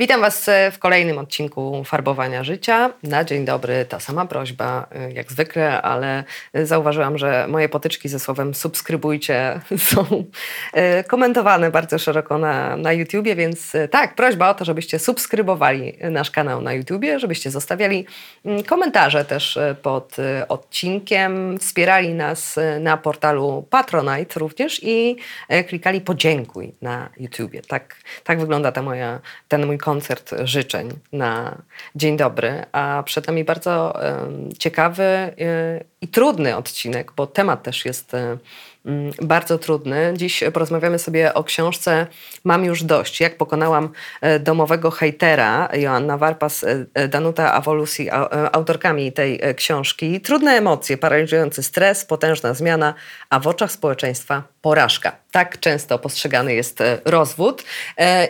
Witam Was e, w kolejnym odcinku Farbowania Życia. Na dzień dobry ta sama prośba, e, jak zwykle, ale zauważyłam, że moje potyczki ze słowem subskrybujcie są e, komentowane bardzo szeroko na, na YouTubie, więc tak, prośba o to, żebyście subskrybowali nasz kanał na YouTubie, żebyście zostawiali mm, komentarze też pod odcinkiem, wspierali nas na portalu Patronite również i klikali podziękuj na YouTubie. Tak, tak wygląda ta moja, ten mój koncert życzeń na dzień dobry, a przed nami bardzo ciekawy e, i trudny odcinek, bo temat też jest mm, bardzo trudny. Dziś porozmawiamy sobie o książce Mam już dość. Jak pokonałam e, domowego hejtera. Joanna Warpas, Danuta Awolusi, autorkami tej książki. Trudne emocje, paraliżujący stres, potężna zmiana, a w oczach społeczeństwa porażka. Tak często postrzegany jest rozwód.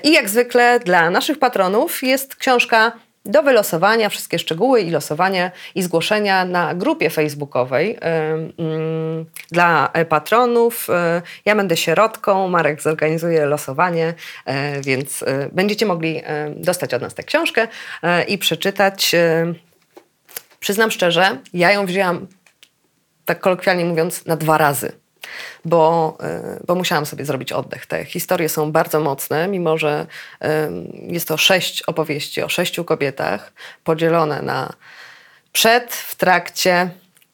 I jak zwykle dla naszych patronów jest książka do wylosowania wszystkie szczegóły i losowanie i zgłoszenia na grupie facebookowej mm, dla patronów. E, ja będę środką, Marek zorganizuje losowanie, e, więc e, będziecie mogli dostać od nas tę książkę i przeczytać. Przyznam szczerze, ja ją wzięłam, tak kolokwialnie mówiąc, na dwa razy bo, y, bo musiałam sobie zrobić oddech. Te historie są bardzo mocne, mimo że jest to sześć opowieści o sześciu kobietach, podzielone na przed, w trakcie,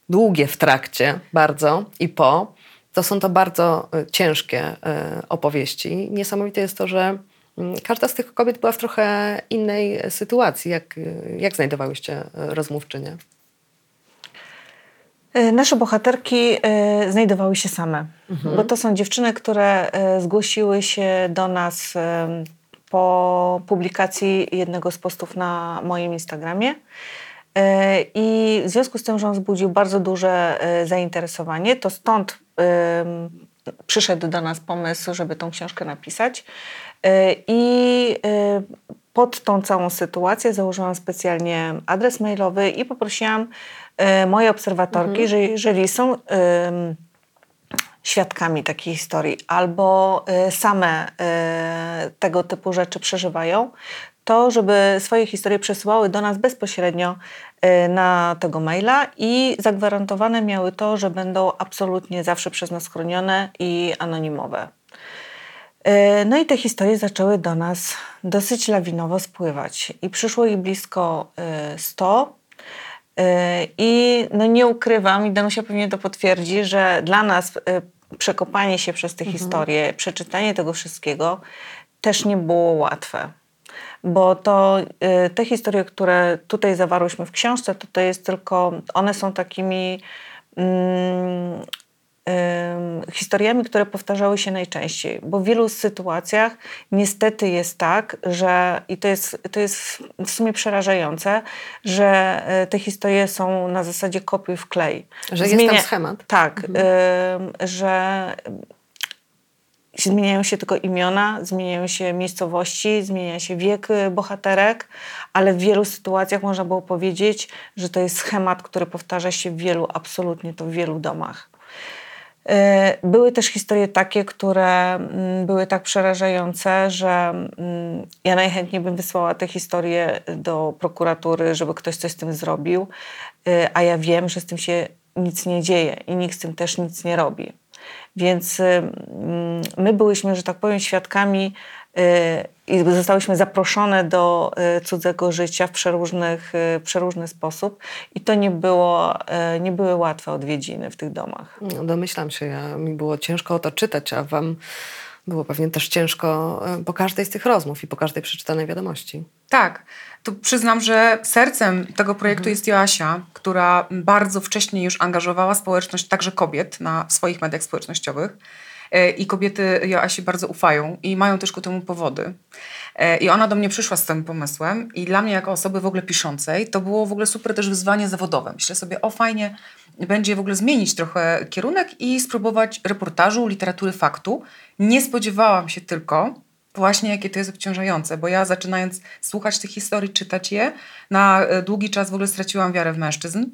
długie w trakcie bardzo i po. To są to bardzo y, ciężkie y, opowieści. Niesamowite jest to, że mm, każda z tych kobiet była w trochę innej sytuacji. Jak, jak znajdowałyście rozmówczynie? E, nasze bohaterki e, znajdowały się same, mhm. bo to są dziewczyny, które e, zgłosiły się do nas po publikacji jednego z postów na moim Instagramie. I w związku z tym, że on wzbudził bardzo duże zainteresowanie, to stąd przyszedł do nas pomysł, żeby tą książkę napisać. I pod tą całą sytuację założyłam specjalnie adres mailowy i poprosiłam moje obserwatorki, mhm. że jeżeli są świadkami takiej historii albo e, same e, tego typu rzeczy przeżywają, to żeby swoje historie przesyłały do nas bezpośrednio na tego maila i zagwarantowane miały to, że będą absolutnie zawsze przez nas chronione i anonimowe. No i te historie zaczęły do nas dosyć lawinowo spływać i przyszło ich blisko 100 Y, I no nie ukrywam, i Danusia pewnie to potwierdzi, że dla nas y, przekopanie się przez te mhm. historie, przeczytanie tego wszystkiego też nie było łatwe. Bo to y, te historie, które tutaj zawarłyśmy w książce, to to jest tylko, one są takimi mm, historiami, które powtarzały się najczęściej, bo w wielu sytuacjach niestety jest tak, że i to jest, to jest w sumie przerażające, że e, te historie są na zasadzie kopiuj w klej. Że Zmienia... jest tam schemat. Tak, mhm. że zmieniają się tylko imiona, zmieniają się miejscowości, zmienia się wiek y, bohaterek, ale w wielu sytuacjach można było powiedzieć, że to jest schemat, który powtarza się w wielu, absolutnie to w wielu domach. E, były też historie takie, które mm, były tak przerażające, że mm, ja najchętniej bym wysłała te historie do prokuratury, żeby ktoś coś z tym zrobił, e, a ja wiem, że z tym się nic nie dzieje i nikt z tym też nic nie robi. Więc mm, my byliśmy, że tak powiem, świadkami Y, i zostałyśmy zaproszone do y, cudzego życia w przeróżnych, y, przeróżny sposób i to nie, było, nie były łatwe odwiedziny w tych domach. No, domyślam się, ja, mi było ciężko o to czytać, a wam było pewnie też ciężko po każdej z tych rozmów i po każdej przeczytanej wiadomości. Tak. Tu przyznam, że sercem tego projektu mhm. jest Joasia, która bardzo wcześnie już angażowała społeczność, także kobiet, na swoich mediach społecznościowych. E, i kobiety Joasi bardzo ufają i mają też ku temu powody. E, I ona do mnie przyszła z tym pomysłem i dla mnie jako osoby w ogóle piszącej to było w ogóle super też wyzwanie zawodowe. Myślę sobie, o fajnie, będzie w ogóle zmienić trochę kierunek i spróbować reportażu, literatury faktu. Nie spodziewałam się tylko właśnie, jakie to jest obciążające, bo ja zaczynając słuchać tych historii, czytać je, na e, długi czas w ogóle straciłam wiarę w mężczyzn.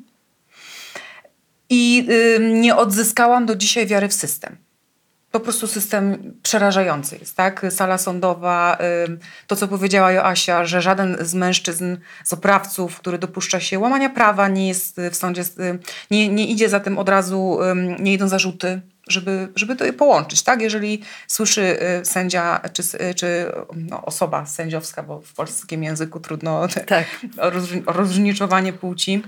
I nie odzyskałam do dzisiaj wiary w system po prostu system przerażający jest, tak? Sala sądowa, to co powiedziała Joasia, że żaden z mężczyzn, z oprawców, który dopuszcza się łamania prawa, nie jest w sądzie, nie, nie idzie za tym od razu, nie idą zarzuty, żeby, żeby to je połączyć, tak? Jeżeli słyszy y, sędzia czy, czy no, osoba sędziowska, bo w polskim języku trudno tak. rozróżniczowanie płci,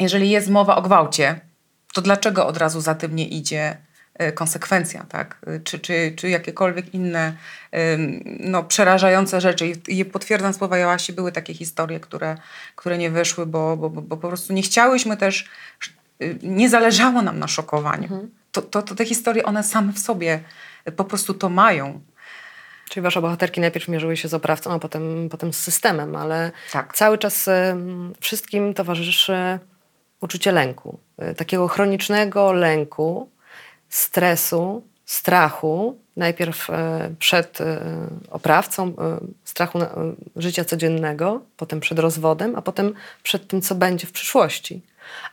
jeżeli jest mowa o gwałcie, to dlaczego od razu za tym nie idzie konsekwencja, tak? E, czy, czy, czy jakiekolwiek inne no, przerażające rzeczy. I potwierdzam słowa Joasi, były takie historie, które, które nie wyszły, bo, bo, bo po prostu nie chciałyśmy też, y, nie zależało nam na szokowaniu. Mhm. To, to, to te historie, one same w sobie po prostu to mają. Czyli wasze bohaterki najpierw mierzyły się z oprawcą, a potem, potem z systemem, ale tak. cały czas wszystkim towarzyszy uczucie lęku. Takiego chronicznego lęku, stresu, strachu, najpierw e, przed e, oprawcą, e, strachu życia codziennego, potem przed rozwodem, a potem przed tym, co będzie w przyszłości.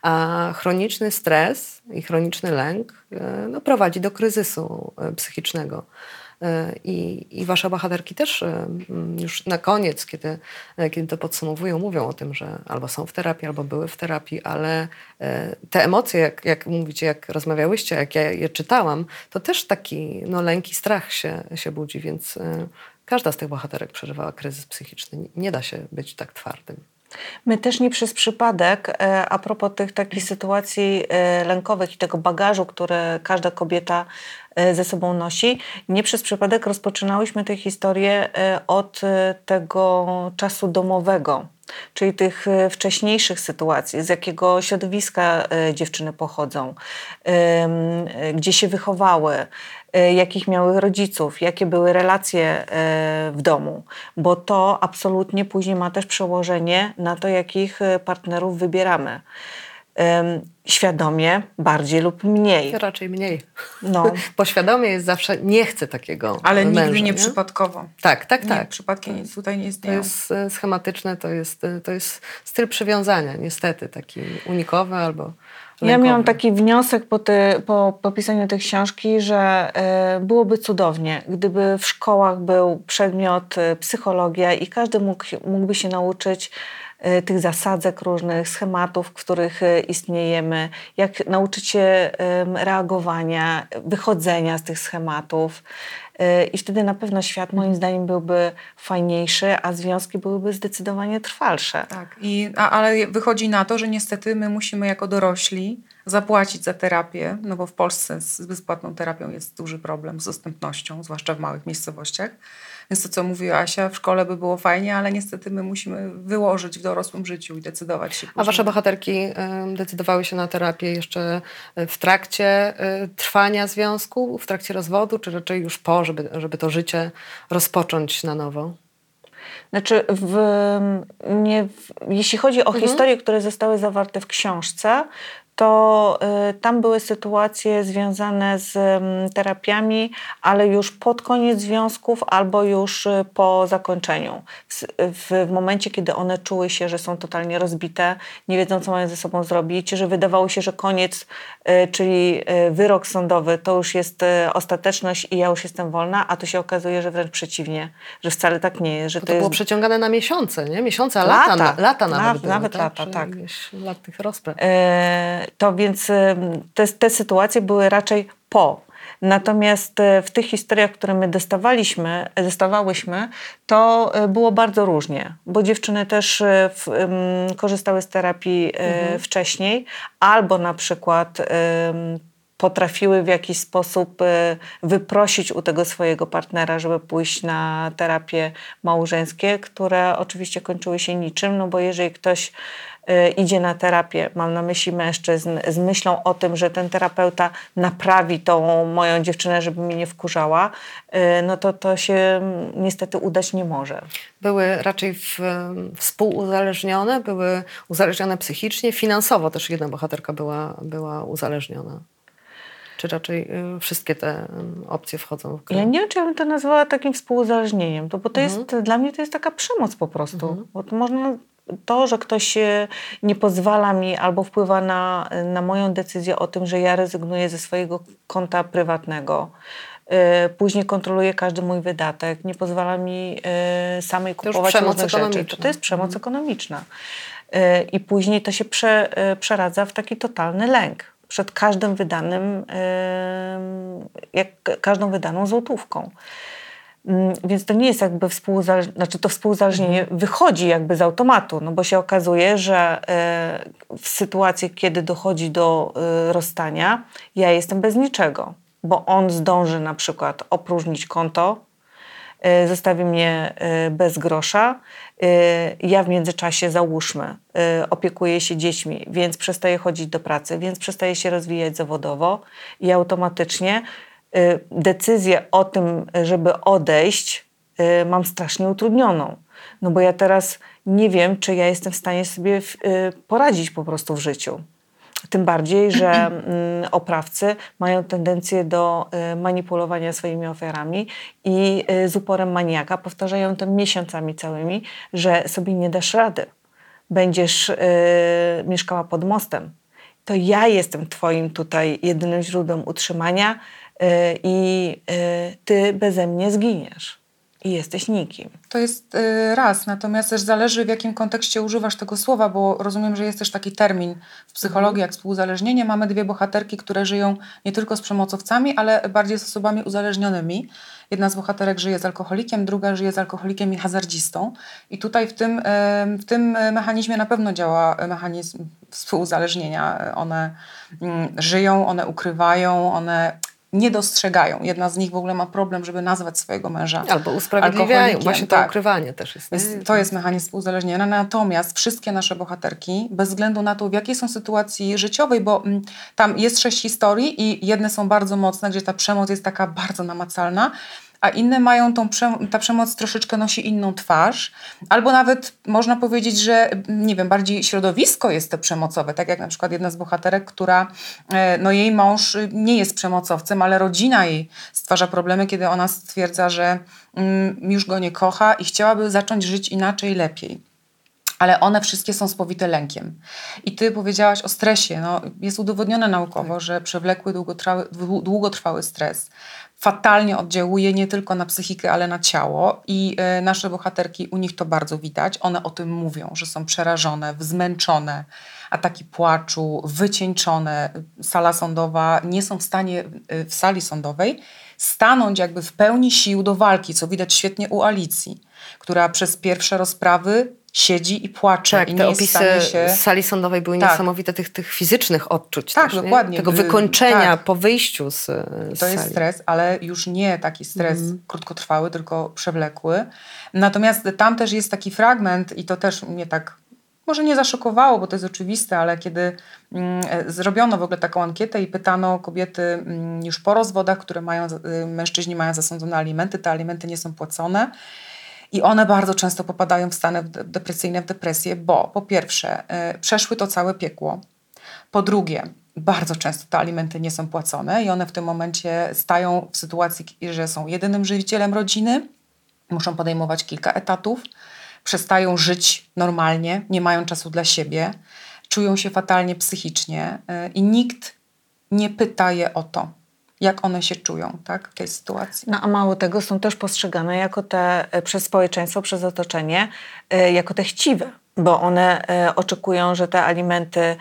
A chroniczny stres i chroniczny lęk no, prowadzi do kryzysu psychicznego. E, I, I wasze bohaterki też e, już na koniec, kiedy, e, kiedy to podsumowują, mówią o tym, że albo są w terapii, albo były w terapii, ale te emocje, jak, jak mówicie, jak rozmawiałyście, jak ja je czytałam, to też taki no, lęk i strach się, się budzi, więc każda z tych bohaterek przeżywała kryzys psychiczny. Nie da się być tak twardym. My też nie przez przypadek, a propos tych takich sytuacji lękowych i tego bagażu, który każda kobieta E, ze sobą nosi. Nie przez przypadek rozpoczynałyśmy tę historię e, od e, tego czasu domowego, czyli tych wcześniejszych sytuacji, z jakiego środowiska dziewczyny pochodzą, gdzie się wychowały, jakich miały rodziców, jakie były relacje w domu, bo to absolutnie później ma też przełożenie na to, jakich partnerów wybieramy świadomie, bardziej lub mniej. Raczej mniej. No. Bo świadomie jest zawsze, nie chcę takiego Ale męża, nigdy nie, nie, przypadkowo. Tak, tak, tak. Nie, przypadki nic tutaj nie istnieją. To jest e, schematyczne, to jest, e, to jest styl przywiązania, niestety, taki unikowy albo lękowy. Ja miałam taki wniosek po, ty, po, po pisaniu tej książki, że y, byłoby cudownie, gdyby w szkołach był przedmiot y, psychologia i każdy mógł, mógłby się nauczyć E, tych zasadzek różnych, schematów, w których istniejemy, jak nauczyć się reagowania, wychodzenia z tych schematów. E, I wtedy na pewno świat moim zdaniem byłby fajniejszy, a związki byłyby zdecydowanie trwalsze. Tak, I, a, ale wychodzi na to, że niestety my musimy jako dorośli zapłacić za terapię, no bo w Polsce z bezpłatną terapią jest duży problem z dostępnością, zwłaszcza w małych miejscowościach. Więc to, co mówiła Asia, w szkole by było fajnie, ale niestety my musimy wyłożyć w dorosłym życiu i decydować się. Później. A wasze bohaterki decydowały się na terapię jeszcze e, w trakcie e, trwania związku, w trakcie rozwodu, czy raczej już po, żeby, żeby to życie rozpocząć na nowo? Znaczy, w, nie, w, jeśli chodzi o mhm. historie, które zostały zawarte w książce, to y, tam były sytuacje związane z y, terapiami, ale już pod koniec związków albo już y, po zakończeniu. W, w, momencie, kiedy one czuły się, że są totalnie rozbite, nie wiedzą, co mają ze sobą zrobić, że wydawało się, że koniec, y, czyli wyrok sądowy, to już jest ostateczność i ja już jestem wolna, a tu się okazuje, że wręcz przeciwnie, że wcale tak nie jest. Że to, to, to było jest... przeciągane na miesiące, nie? Miesiące, a lata, lata, lata nawet. Nawet, były, nawet tak? lata, tak. Lat tych rozpraw. E, to więc te, te sytuacje były raczej po. Natomiast e, w tych historiach, które my dostawaliśmy, dostawałyśmy, to e, było bardzo różnie, bo dziewczyny też w, um, korzystały z terapii mhm. wcześniej, albo na przykład um, potrafiły w jakiś sposób wyprosić u tego swojego partnera, żeby pójść na terapie małżeńskie, które oczywiście kończyły się niczym, no bo jeżeli ktoś y, idzie na terapię, mam na myśli mężczyzn, z myślą o tym, że ten terapeuta naprawi tą moją dziewczynę, żeby mnie nie wkurzała, y, no to to się niestety udać nie może. Były raczej w, współuzależnione, były uzależnione psychicznie, finansowo też jedna bohaterka była, była uzależniona. Czy raczej y, wszystkie te y, opcje wchodzą w grę? Ja nie wiem, czy ja bym to nazwała takim współuzależnieniem, to, bo to jest, dla mnie to jest taka przemoc po prostu. Bo to można, to, że ktoś nie pozwala mi albo wpływa na, na moją decyzję o tym, że ja rezygnuję ze swojego konta prywatnego, e, później kontroluje każdy mój wydatek, nie pozwala mi e, samej kupować różnych rzeczy. To, to jest przemoc ekonomiczna. E, I później to się prze, przeradza w taki totalny lęk przed każdym wydanym, jak każdą wydaną złotówką. Mm, Więc to nie jest jakby współuzależnienie, znaczy to współuzależnienie wychodzi jakby z automatu, no bo się okazuje, że e, w sytuacji, kiedy dochodzi do e, rozstania, ja jestem bez niczego, bo on zdąży na przykład opróżnić konto, e, zostawi mnie bez grosza. Ja w międzyczasie, załóżmy, opiekuję się dziećmi, więc przestaję chodzić do pracy, więc przestaję się rozwijać zawodowo i automatycznie decyzję o tym, żeby odejść, e, mam strasznie utrudnioną. No bo ja teraz nie wiem, czy ja jestem w stanie sobie e, poradzić po prostu w życiu. Tym bardziej, że mm, oprawcy mają tendencję do y, manipulowania swoimi ofiarami i y, z uporem maniaka powtarzają to miesiącami całymi, że sobie nie dasz rady. Będziesz y, mieszkała pod mostem. To ja jestem Twoim tutaj jedynym źródłem utrzymania y, i y, Ty beze mnie zginiesz. I jesteś nikim. To jest y, raz, natomiast też zależy w jakim kontekście używasz tego słowa, bo rozumiem, że jest też taki termin w psychologii jak współuzależnienie. Mamy dwie bohaterki, które żyją nie tylko z przemocowcami, ale bardziej z osobami uzależnionymi. Jedna z bohaterek żyje z alkoholikiem, druga żyje z alkoholikiem i hazardzistą. I tutaj w tym, w tym mechanizmie na pewno działa mechanizm współuzależnienia. One mm, żyją, one ukrywają, one nie dostrzegają. Jedna z nich w ogóle ma problem, żeby nazwać swojego męża Albo usprawiedliwiają. Właśnie to tak. ukrywanie też jest. Więc to jest mechanizm uzależnienia. Natomiast wszystkie nasze bohaterki, bez względu na to, w jakiej są sytuacji życiowej, bo mm, tam jest sześć historii i jedne są bardzo mocne, gdzie ta przemoc jest taka bardzo namacalna, a inne mają tą ta przemoc troszeczkę nosi inną twarz, albo nawet można powiedzieć, że nie wiem, bardziej środowisko jest to przemocowe, tak jak na przykład jedna z bohaterek, która, e, no jej mąż nie jest przemocowcem, ale rodzina jej stwarza problemy, kiedy ona stwierdza, że mm, już go nie kocha i chciałaby zacząć żyć inaczej, lepiej ale one wszystkie są spowite lękiem. I ty powiedziałaś o stresie. No, jest udowodnione naukowo, że przewlekły, długotrwały, dłu- długotrwały stres fatalnie oddziałuje nie tylko na psychikę, ale na ciało. I e, nasze bohaterki, u nich to bardzo widać. One o tym mówią, że są przerażone, zmęczone, ataki płaczu, wycieńczone. Sala sądowa nie są w stanie e, w sali sądowej stanąć jakby w pełni sił do walki, co widać świetnie u Alicji, która przez pierwsze rozprawy siedzi i płacze Tak, i te opisy się... z sali sądowej były Tak. niesamowite, tych, tych fizycznych odczuć. Tak, też, nie? dokładnie. Tego Y, wykończenia tak. po wyjściu z, z To jest sali. stres, ale już nie taki stres Mhm. krótkotrwały, tylko przewlekły. Natomiast tam też jest taki fragment i to też mnie tak może nie zaszokowało, bo to jest oczywiste, ale kiedy mm, zrobiono w ogóle taką ankietę i pytano kobiety mm, już po rozwodach, które mają, y, mężczyźni mają zasądzone alimenty, te alimenty nie są płacone. I one bardzo często popadają w stany de- depresyjne, w depresję, bo po pierwsze y, przeszły to całe piekło, po drugie, bardzo często te alimenty nie są płacone i one w tym momencie stają w sytuacji, że są jedynym żywicielem rodziny, muszą podejmować kilka etatów, przestają żyć normalnie, nie mają czasu dla siebie, czują się fatalnie psychicznie y, i nikt nie pyta je o to, jak one się czują tak, w tej sytuacji. No a mało tego, są też postrzegane jako te e, przez społeczeństwo, przez otoczenie, e, jako te chciwe, bo one e, oczekują, że te alimenty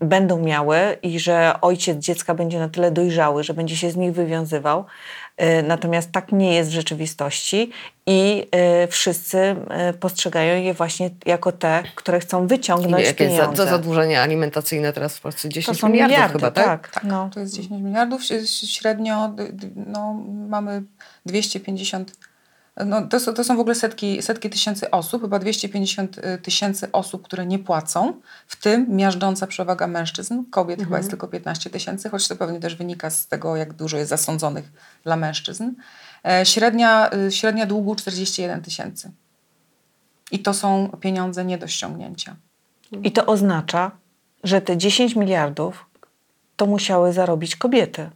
będą miały i że ojciec dziecka będzie na tyle dojrzały, że będzie się z nich wywiązywał. E, Natomiast tak nie jest w rzeczywistości i e, wszyscy e, postrzegają je właśnie jako te, które chcą wyciągnąć Jakie jest za, pieniądze. za zadłużenie alimentacyjne teraz w Polsce? 10 to są miliardów miliardy, chyba, tak? tak. No. To jest 10 miliardów, średnio no, mamy 250 No, to, są, to są w ogóle setki, setki tysięcy osób, chyba 250 y, tysięcy osób, które nie płacą, w tym miażdżąca przewaga mężczyzn. Kobiet chyba jest tylko 15 tysięcy, choć to pewnie też wynika z tego, jak dużo jest zasądzonych dla mężczyzn. E, średnia, y, średnia długu 41 tysięcy. I to są pieniądze nie do ściągnięcia. I to oznacza, że te 10 miliardów to musiały zarobić kobiety,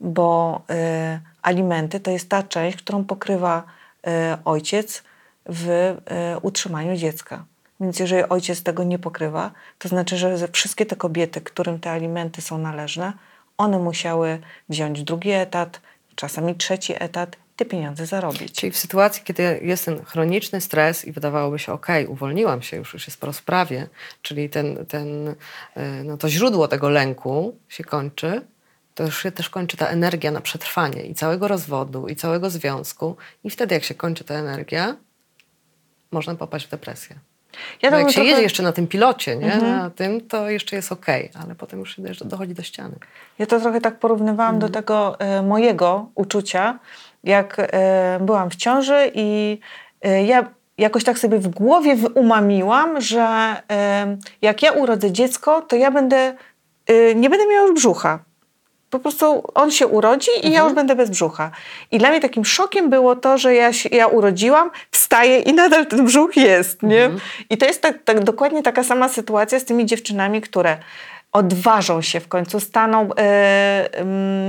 bo y, alimenty to jest ta część, którą pokrywa y, ojciec w y, utrzymaniu dziecka. Więc jeżeli ojciec tego nie pokrywa, to znaczy, że wszystkie te kobiety, którym te alimenty są należne, one musiały wziąć drugi etat, czasami trzeci etat, te pieniądze zarobić. Czyli w sytuacji, kiedy jest ten chroniczny stres i wydawałoby się, ok, uwolniłam się, już, już jest po rozprawie, czyli ten, ten, y, no to źródło tego lęku się kończy, to już się też kończy ta energia na przetrwanie i całego rozwodu, i całego związku. I wtedy, jak się kończy ta energia, można popaść w depresję. Ja jak się trochę- jedzie jeszcze na tym pilocie, nie? na tym, to jeszcze jest ok, ale potem już się dochodzi do ściany. Ja to trochę tak porównywałam do tego e, mojego uczucia, jak e, byłam w ciąży i e, ja jakoś tak sobie w głowie umamiłam, że e, jak ja urodzę dziecko, to ja będę, e, nie będę miała już brzucha. Po prostu on się urodzi i ja już będę bez brzucha. I dla mnie takim szokiem było to, że ja, się, ja urodziłam, wstaję i nadal ten brzuch jest, nie? I to jest tak, tak dokładnie taka sama sytuacja z tymi dziewczynami, które odważą się w końcu, staną e,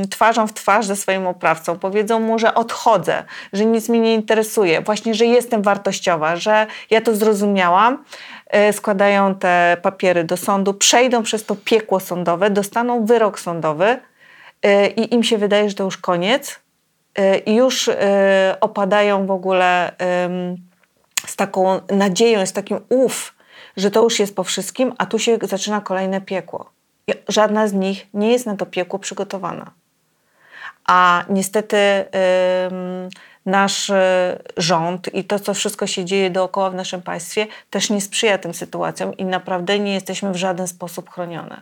twarzą w twarz ze swoim oprawcą, powiedzą mu, że odchodzę, że nic mnie nie interesuje, właśnie, że jestem wartościowa, że ja to zrozumiałam, e, składają te papiery do sądu, przejdą przez to piekło sądowe, dostaną wyrok sądowy i im się wydaje, że to już koniec e, i już e, opadają w ogóle z taką nadzieją, z takim uf, że to już jest po wszystkim, a tu się zaczyna kolejne piekło. I żadna z nich nie jest na to piekło przygotowana. A niestety nasz rząd i to, co wszystko się dzieje dookoła w naszym państwie, też nie sprzyja tym sytuacjom i naprawdę nie jesteśmy w żaden sposób chronione.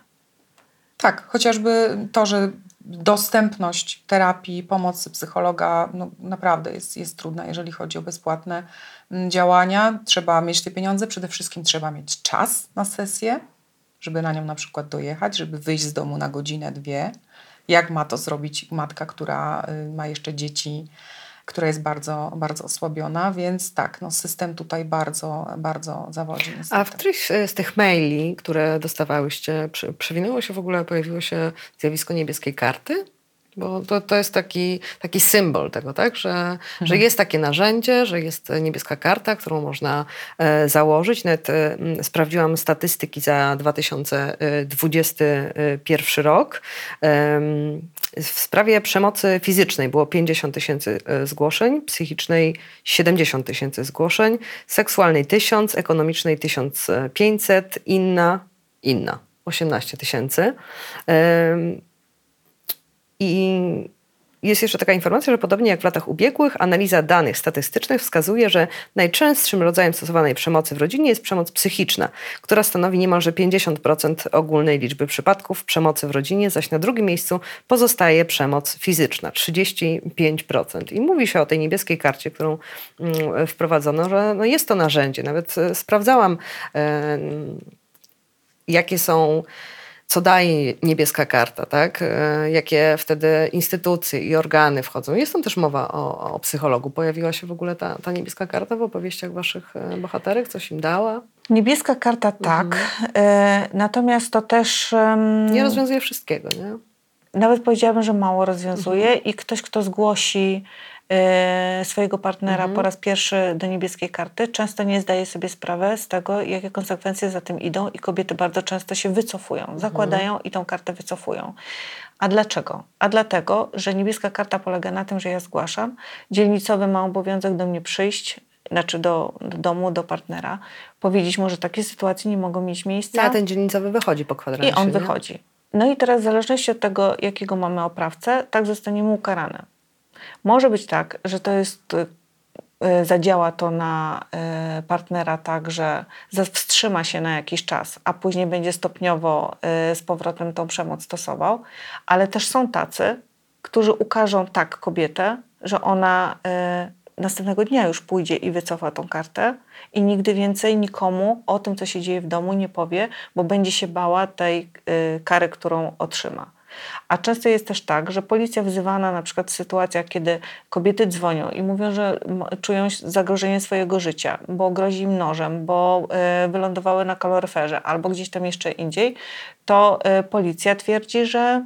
Tak, chociażby to, że dostępność terapii, pomocy psychologa no, naprawdę jest, jest trudna, jeżeli chodzi o bezpłatne mm, działania. Trzeba mieć te pieniądze, przede wszystkim trzeba mieć czas na sesję, żeby na nią na przykład dojechać, żeby wyjść z domu na godzinę, dwie. Jak ma to zrobić matka, która y, ma jeszcze dzieci, która jest bardzo, bardzo osłabiona, więc tak, no, system tutaj bardzo, bardzo zawodzi. Niestety. A w którychś e, z tych maili, które dostawałyście, przewinęło się w ogóle, pojawiło się zjawisko niebieskiej karty? Bo to, to jest taki, taki symbol tego, tak? że, że jest takie narzędzie, że jest niebieska karta, którą można e, założyć. Nawet e, sprawdziłam statystyki za 2021 rok. Em, w sprawie przemocy fizycznej było 50 tysięcy e, zgłoszeń, psychicznej 70 tysięcy zgłoszeń, seksualnej 1000, ekonomicznej 1500, inna, inna 18 tysięcy. I jest jeszcze taka informacja, że podobnie jak w latach ubiegłych, analiza danych statystycznych wskazuje, że najczęstszym rodzajem stosowanej przemocy w rodzinie jest przemoc psychiczna, która stanowi niemalże 50% ogólnej liczby przypadków przemocy w rodzinie, zaś na drugim miejscu pozostaje przemoc fizyczna 35%. I mówi się o tej niebieskiej karcie, którą mm, wprowadzono, że no jest to narzędzie. Nawet e, sprawdzałam, e, jakie są co daje niebieska karta, tak? E, Jakie wtedy instytucje i organy wchodzą. Jest tam też mowa o, o psychologu. Pojawiła się w ogóle ta, ta niebieska karta w opowieściach waszych e, bohaterek? Coś im dała? Niebieska karta tak, e, natomiast to też... Nie rozwiązuje wszystkiego, nie? nawet powiedziałabym, że mało rozwiązuje i ktoś, kto zgłosi swojego partnera po raz pierwszy do niebieskiej karty, często nie zdaje sobie sprawy z tego, jakie konsekwencje za tym idą i kobiety bardzo często się wycofują, zakładają i tą kartę wycofują. A dlaczego? A dlatego, że niebieska karta polega na tym, że ja zgłaszam, dzielnicowy ma obowiązek do mnie przyjść, znaczy do, do domu, do partnera, powiedzieć mu, że takie sytuacje nie mogą mieć miejsca. A ten dzielnicowy wychodzi po kwadransie. I on nie? wychodzi. No i teraz w zależności od tego, jakiego mamy oprawcę, tak zostaniemy ukarane. Może być tak, że to jest, y, y, zadziała to na y, partnera tak, że wstrzyma się na jakiś czas, a później będzie stopniowo z powrotem tą przemoc stosował, ale też są tacy, którzy ukażą tak kobietę, że ona następnego dnia już pójdzie i wycofa tą kartę i nigdy więcej nikomu o tym, co się dzieje w domu, nie powie, bo będzie się bała tej kary, którą otrzyma. A często jest też tak, że policja wzywana na przykład w sytuacjach, kiedy kobiety dzwonią i mówią, że czują zagrożenie swojego życia, bo grozi im nożem, bo y, wylądowały na kaloryferze albo gdzieś tam jeszcze indziej, to y, policja twierdzi, że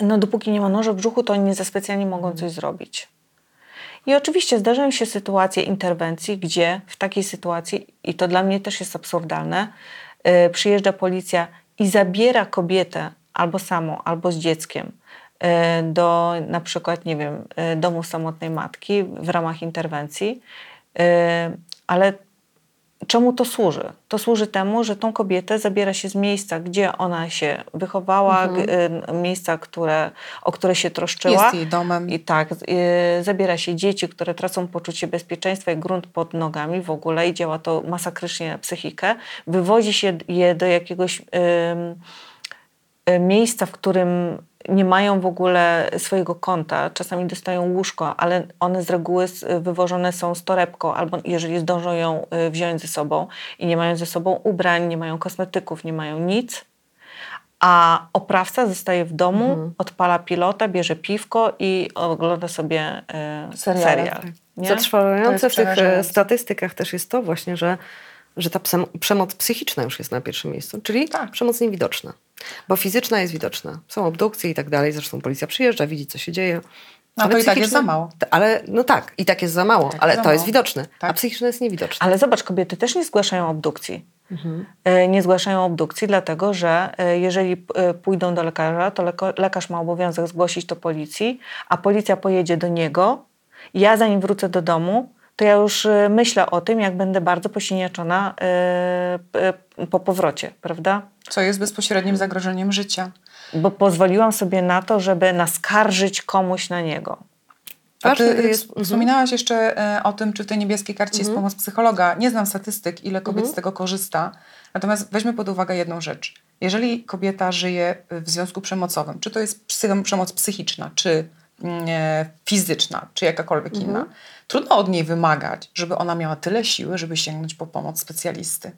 no dopóki nie ma noża w brzuchu, to oni nie za specjalnie mogą coś zrobić. I oczywiście zdarzają się sytuacje interwencji, gdzie w takiej sytuacji, i to dla mnie też jest absurdalne, y, przyjeżdża policja i zabiera kobietę albo samą, albo z dzieckiem y, do na przykład, nie wiem, y, domu samotnej matki w ramach interwencji, y, ale Czemu to służy? To służy temu, że tą kobietę zabiera się z miejsca, gdzie ona się wychowała, y, miejsca, które, o które się troszczyła. Jest jej domem. I tak, y, zabiera się dzieci, które tracą poczucie bezpieczeństwa i grunt pod nogami w ogóle i działa to masakrycznie na psychikę. Wywozi się je do jakiegoś y, miejsca, w którym nie mają w ogóle swojego konta. Czasami dostają łóżko, ale one z reguły s- wywożone są z torebką, albo jeżeli zdążą ją y, wziąć ze sobą i nie mają ze sobą ubrań, nie mają kosmetyków, nie mają nic. A oprawca zostaje w domu, odpala pilota, bierze piwko i ogląda sobie y, Seriale, serial. tak. Zatrważające w tych statystykach też jest to właśnie, że, że ta przemoc psychiczna już jest na pierwszym miejscu, czyli Tak. przemoc niewidoczna. Bo fizyczna jest widoczna. Są obdukcje i tak dalej, zresztą policja przyjeżdża, widzi co się dzieje. No Ale to i tak jest za mało. Ale no tak, i tak jest za mało, Tak, ale za to jest mało. widoczne, a Tak. psychiczne jest niewidoczne. Ale zobacz, kobiety też nie zgłaszają obdukcji. E, Nie zgłaszają obdukcji, dlatego że e, jeżeli e, pójdą do lekarza, to lekarz ma obowiązek zgłosić to policji, a policja pojedzie do niego. Ja zanim wrócę do domu, to ja już e, myślę o tym, jak będę bardzo posiniaczona e, p- po powrocie, prawda? Co jest bezpośrednim zagrożeniem życia. Bo pozwoliłam sobie na to, żeby naskarżyć komuś na niego. A ty jest- jest, wspominałaś jeszcze e, o tym, czy w tej niebieskiej karcie jest pomoc psychologa. Nie znam statystyk, ile kobiet z tego korzysta. Natomiast weźmy pod uwagę jedną rzecz. Jeżeli kobieta żyje w związku przemocowym, czy to jest przemoc psychiczna, czy fizyczna, czy jakakolwiek inna, trudno od niej wymagać, żeby ona miała tyle siły, żeby sięgnąć po pomoc specjalisty.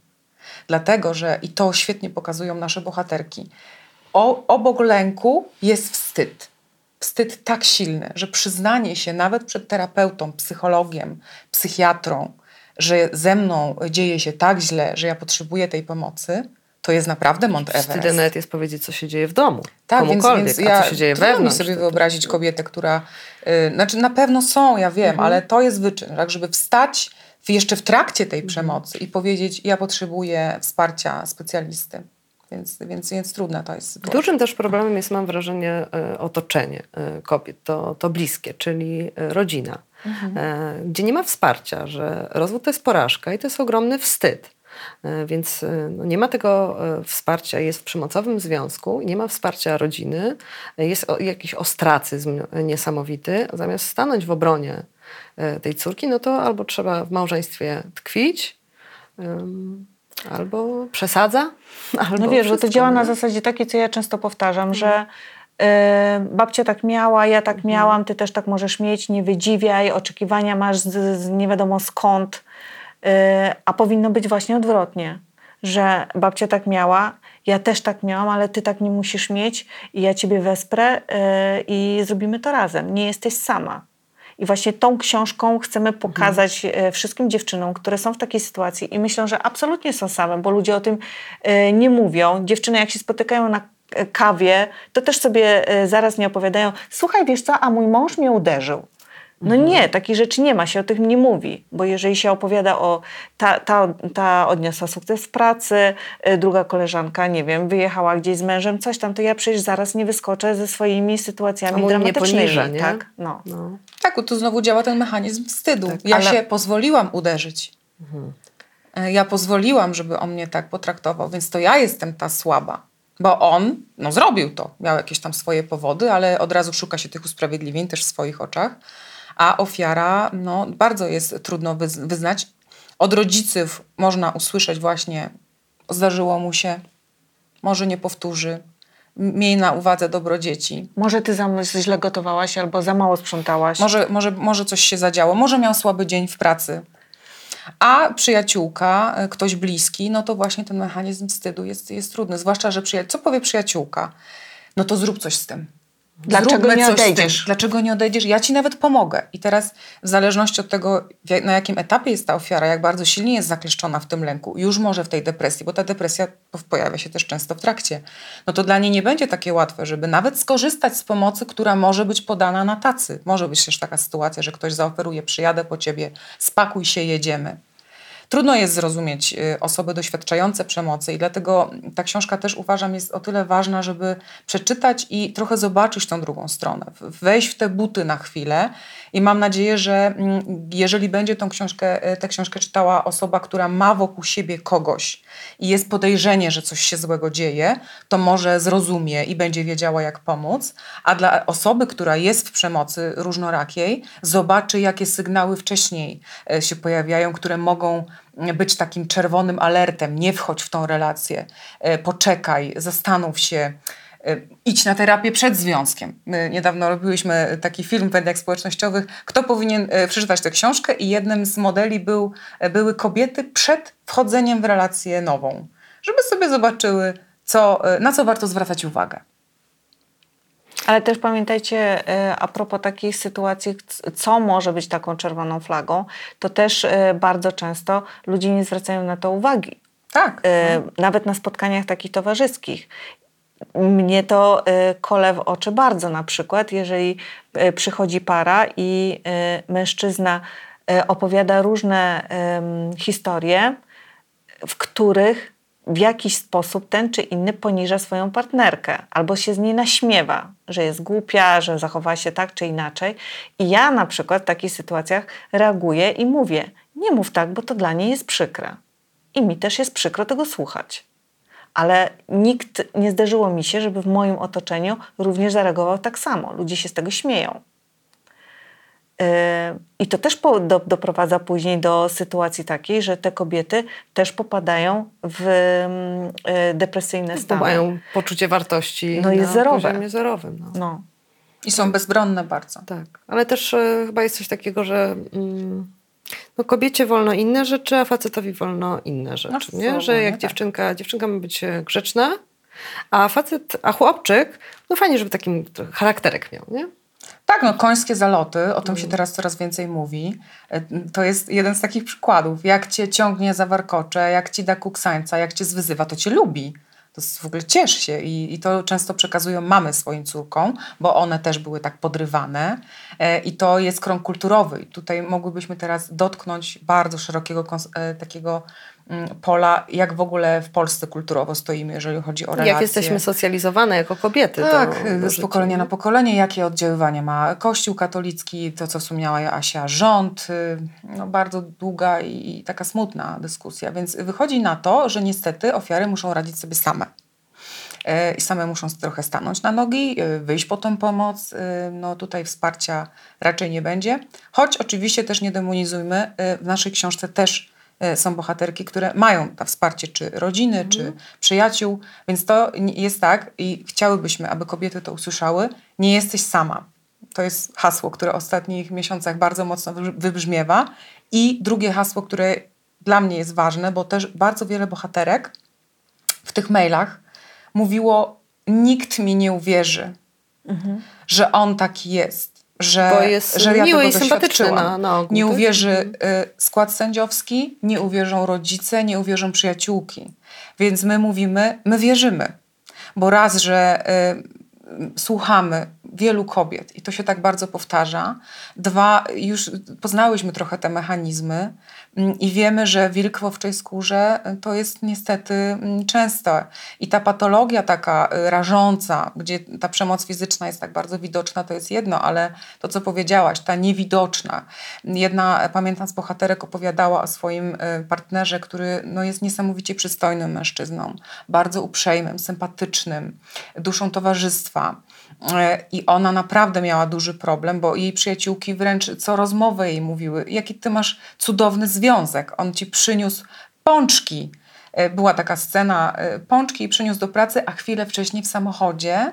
Dlatego, że i to świetnie pokazują nasze bohaterki. O, obok lęku jest wstyd. Wstyd tak silny, że przyznanie się nawet przed terapeutą, psychologiem, psychiatrą, że ze mną dzieje się tak źle, że ja potrzebuję tej pomocy, to jest naprawdę Mont Everest. nawet jest powiedzieć, co się dzieje w domu. Tak, więc, komukolwiek, więc a ja co się dzieje trudno mi wewnątrz. sobie to- wyobrazić kobietę, która, y, znaczy na pewno są, ja wiem, Mhm. ale to jest wyczyn, tak, żeby wstać jeszcze w trakcie tej Mhm. przemocy i powiedzieć, ja potrzebuję wsparcia specjalisty. Więc, więc, więc trudna to jest sytuacja. Dużym też problemem jest, mam wrażenie, e, otoczenie e, kobiet, to, to bliskie, czyli e, rodzina, e, gdzie nie ma wsparcia, że rozwód to jest porażka i to jest ogromny wstyd. E, Więc e, no, nie ma tego e, wsparcia, jest w przemocowym związku, nie ma wsparcia rodziny, jest jakiś ostracyzm niesamowity. Zamiast stanąć w obronie tej córki, no to albo trzeba w małżeństwie tkwić, albo przesadza, albo No wiesz, bo to działa na zasadzie takiej, co ja często powtarzam, że e, babcia tak miała, ja tak miałam, ty też tak możesz mieć, nie wydziwiaj, oczekiwania masz z, z nie wiadomo skąd, a powinno być właśnie odwrotnie, że babcia tak miała, ja też tak miałam, ale ty tak nie musisz mieć i ja ciebie wesprę e, i zrobimy to razem. Nie jesteś sama. I właśnie tą książką chcemy pokazać e, wszystkim dziewczynom, które są w takiej sytuacji i myślą, że absolutnie są same, bo ludzie o tym nie mówią. Dziewczyny, jak się spotykają na kawie, to też sobie zaraz nie opowiadają, słuchaj, wiesz co, a mój mąż mnie uderzył. No nie, takich rzeczy nie ma, się o tym nie mówi, bo jeżeli się opowiada o, ta, ta, ta odniosła sukces w pracy, y, druga koleżanka, nie wiem, wyjechała gdzieś z mężem, coś tam, to ja przecież zaraz nie wyskoczę ze swoimi A sytuacjami mnie dramatycznymi. poniża, nie? Tak? No. No. Tak, tu znowu działa ten mechanizm wstydu. Tak, ja ale- się pozwoliłam uderzyć. E, Ja pozwoliłam, żeby on mnie tak potraktował, więc to ja jestem ta słaba. Bo on, no zrobił to, miał jakieś tam swoje powody, ale od razu szuka się tych usprawiedliwień też w swoich oczach. A ofiara, no bardzo jest trudno wyz- wyznać. Od rodziców można usłyszeć właśnie, zdarzyło mu się, może nie powtórzy, miej na uwadze dobro dzieci. Może ty za źle gotowałaś albo za mało sprzątałaś. Może, może, może coś się zadziało, może miał słaby dzień w pracy. A przyjaciółka, y, ktoś bliski, no to właśnie ten mechanizm wstydu jest, jest trudny. Zwłaszcza, że przyja- co powie przyjaciółka? No to zrób coś z tym. Dlaczego nie odejdziesz? Dlaczego nie odejdziesz? Ja ci nawet pomogę. I teraz w zależności od tego, na jakim etapie jest ta ofiara, jak bardzo silnie jest zakleszczona w tym lęku, już może w tej depresji, bo ta depresja po- pojawia się też często w trakcie, no to dla niej nie będzie takie łatwe, żeby nawet skorzystać z pomocy, która może być podana na tacy. Może być też taka sytuacja, że ktoś zaoferuje, przyjadę po ciebie, spakuj się, jedziemy. Trudno jest zrozumieć y, osoby doświadczające przemocy i dlatego ta książka też uważam jest o tyle ważna, żeby przeczytać i trochę zobaczyć tą drugą stronę, wejść w te buty na chwilę i mam nadzieję, że mm, jeżeli będzie tą książkę, y, tę książkę czytała osoba, która ma wokół siebie kogoś i jest podejrzenie, że coś się złego dzieje, to może zrozumie i będzie wiedziała jak pomóc, a dla osoby, która jest w przemocy różnorakiej, zobaczy jakie sygnały wcześniej e, się pojawiają, które mogą być takim czerwonym alertem. Nie wchodź w tą relację, e, poczekaj, zastanów się. E, Idź na terapię przed związkiem. My niedawno robiłyśmy taki film w mediach społecznościowych, kto powinien e, przeczytać tę książkę i jednym z modeli był, e, były kobiety przed wchodzeniem w relację nową, żeby sobie zobaczyły, co, na co warto zwracać uwagę. Ale też pamiętajcie, a propos takich sytuacji, co może być taką czerwoną flagą, to też bardzo często ludzie nie zwracają na to uwagi. Tak. E, Nawet na spotkaniach takich towarzyskich. Mnie to e, kole w oczy bardzo na przykład, jeżeli e, przychodzi para i e, mężczyzna opowiada różne historie, w których w jakiś sposób ten czy inny poniża swoją partnerkę albo się z niej naśmiewa, że jest głupia, że zachowała się tak czy inaczej. I ja na przykład w takich sytuacjach reaguję i mówię: Nie mów tak, bo to dla niej jest przykre. I mi też jest przykro tego słuchać. Ale nikt nie zdarzyło mi się, żeby w moim otoczeniu również zareagował tak samo. Ludzie się z tego śmieją. Yy, I to też po, do, doprowadza później do sytuacji takiej, że te kobiety też popadają w mm, yy, depresyjne Bo stany. mają poczucie wartości No, jest na zerowe. poziomie zerowym. No. No. I są bezbronne bardzo. Tak, ale też e, chyba jest coś takiego, że mm, no kobiecie wolno inne rzeczy, a facetowi wolno inne rzeczy, No, nie? Że jak tak. dziewczynka, dziewczynka ma być e, grzeczna, a facet, a chłopczyk, no fajnie, żeby takim charakterek miał, nie? Tak, no końskie zaloty, o tym się teraz coraz więcej mówi. E, To jest jeden z takich przykładów. Jak cię ciągnie za warkocze, jak ci da kuksańca, jak cię zwyzywa, to cię lubi. W ogóle ciesz się I, i to często przekazują mamy swoim córkom, bo one też były tak podrywane e, i to jest krąg kulturowy. I tutaj mogłybyśmy teraz dotknąć bardzo szerokiego e, takiego pola, jak w ogóle w Polsce kulturowo stoimy, jeżeli chodzi o relacje. Jak jesteśmy socjalizowane jako kobiety. Tak, z pokolenia na pokolenie, jakie oddziaływanie ma Kościół katolicki, to co wspomniała Asia, rząd, y, no bardzo długa i, taka smutna dyskusja, więc wychodzi na to, że niestety ofiary muszą radzić sobie same. E, I same muszą trochę stanąć na nogi, y, wyjść po tą pomoc. y, No tutaj wsparcia raczej nie będzie. Choć oczywiście też nie demonizujmy, w naszej książce też są bohaterki, które mają to wsparcie, czy rodziny, czy przyjaciół, więc to jest tak i chciałybyśmy, aby kobiety to usłyszały, nie jesteś sama. To jest hasło, które w ostatnich miesiącach bardzo mocno wybrzmiewa. I drugie hasło, które dla mnie jest ważne, bo też bardzo wiele bohaterek w tych mailach mówiło: Nikt mi nie uwierzy, że on taki jest. Że, Bo jest że ja miły i sympatyczny doświadczyłam. na- na ogół, Nie tak? uwierzy y, skład sędziowski, nie uwierzą rodzice, nie uwierzą przyjaciółki. Więc my mówimy, my wierzymy. Bo raz, że y, słuchamy wielu kobiet i to się tak bardzo powtarza. Dwa, już poznałyśmy trochę te mechanizmy mm, i wiemy, że wilk w owczej skórze y, to jest niestety mm, częste. I ta patologia taka y, rażąca, gdzie ta przemoc fizyczna jest tak bardzo widoczna, to jest jedno, ale to, co powiedziałaś, ta niewidoczna. Jedna, e, pamiętam, z bohaterek opowiadała o swoim y, partnerze, który no, jest niesamowicie przystojnym mężczyzną, bardzo uprzejmym, sympatycznym, duszą towarzystwa. E, I ona naprawdę miała duży problem, bo jej przyjaciółki wręcz co rozmowę jej mówiły, jaki ty masz cudowny związek. On ci przyniósł pączki. e, była taka scena, e, pączki przyniósł do pracy, a chwilę wcześniej w samochodzie